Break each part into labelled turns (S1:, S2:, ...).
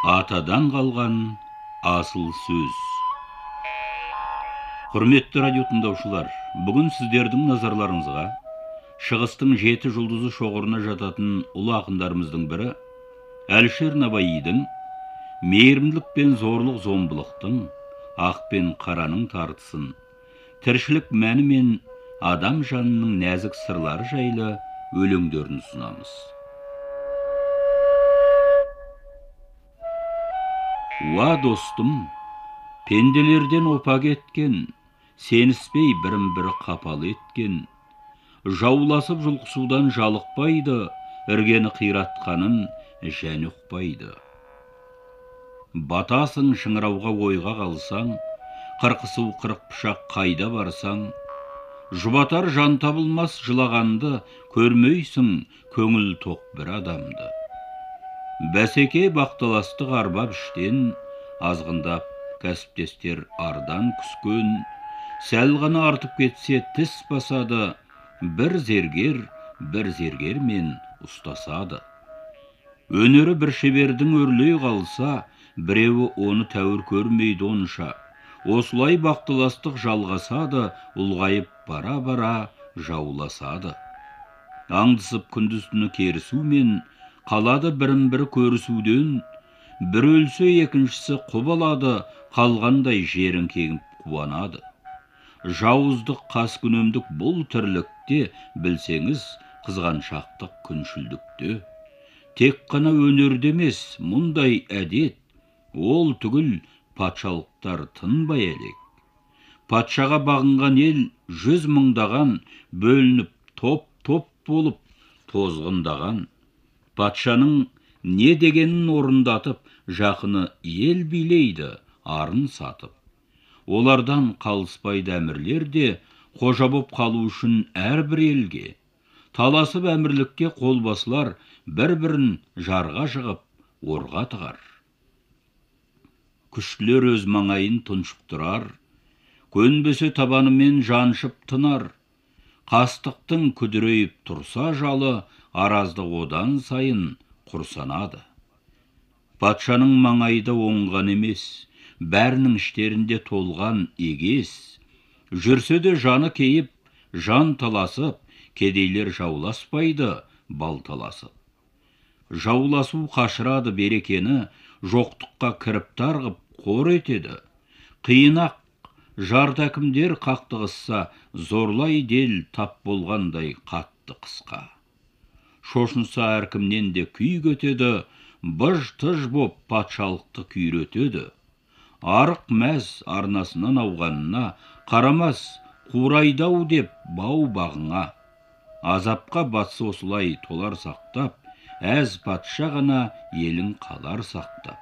S1: атадан қалған асыл сөз. Құрметті радио тыңдаушылар бүгін сіздердің назарларыңызға шығыстың жеті жұлдызы шоғырына жататын ұлы ақындарымыздың бірі әлішер набаидің мейірімділік пен зорлық зомбылықтың ақ пен қараның тартысын тіршілік мәні мен адам жанының нәзік сырлары жайлы өлеңдерін ұсынамыз уа достым пенделерден опа кеткен сеніспей бірін бірі қапалы еткен. Жауласып жұлқысудан жалықпайды іргені қиратқанын және ұқпайды. Батасың шыңырауға ойға қалсаң қырқысу қырық пышақ қайда барсаң жұбатар жан табылмас жылағанды көрмейсің көңіл тоқ бір адамды. Бәсеке бақталастық арбап іштен азғындап кәсіптестер ардан күскен сәл ғана артып кетсе тіс басады бір зергер бір зергермен ұстасады. Өнері бір шебердің өрлей қалса біреуі оны тәуір көрмейді онша. Осылай бақталастық жалғасады ұлғайып бара бара жауласады. Аңдысып күндіз түні керісумен қалады бірін бірі көрісуден бір өлсе екіншісі құбылады қалғандай жерін кегіп қуанады. Жауыздық қаскүнемдік бұл тірлікте білсеңіз қызғаншақтық күншілдікте. Тек қана өнерде емес мұндай әдет ол түгіл патшалықтар тынбай әлек патшаға бағынған ел жүз мыңдаған бөлініп топ топ болып тозғындаған. Патшаның не дегенін орындатып жақыны ел билейді арын сатып. Олардан қалыспайды әмірлер де қожа боп қалу үшін әрбір елге. Таласып әмірлікке қолбасылар бір бірін жарға жығып орға тығар. Күштілер өз маңайын тұншықтырар көнбесе табанымен жаншып тынар. Қастықтың күдірейіп тұрса жалы аразды одан сайын құрсанады. Патшаның маңайда оңған емес бәрінің іштерінде толған егес. Жүрсе де жаны кейіп жан таласып кедейлер жауласпайды балталасып жауласу қашырады берекені жоқтыққа кіріптар ғып қор етеді. Қиын жарты әкімдер қақтығысса зорлай дел тап болғандай қатты қысқа. Шошынса әркімнен де күй кетеді быж тыж боп патшалықты күйретеді. Арық мәз арнасынан ауғанына қарамас қурайды деп бау бағыңа. Азапқа батсы осылай толар сақтап әз патша ғана елін қалар сақтап.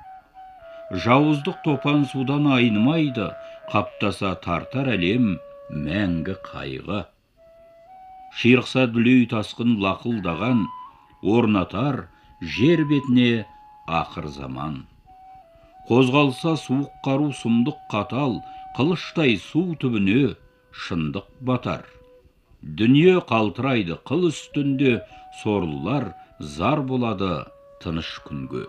S1: Жауыздық топан судан айнымайды қаптаса тартар әлем мәңгі қайғы. Ширықса дүлей тасқын лақылдаған орнатар жер бетіне ақыр заман. Қозғалса суық қару сұмдық қатал қылыштай су түбіне шындық батар. Дүние қалтырайды қыл үстінде сорлылар зар болады тыныш күнге.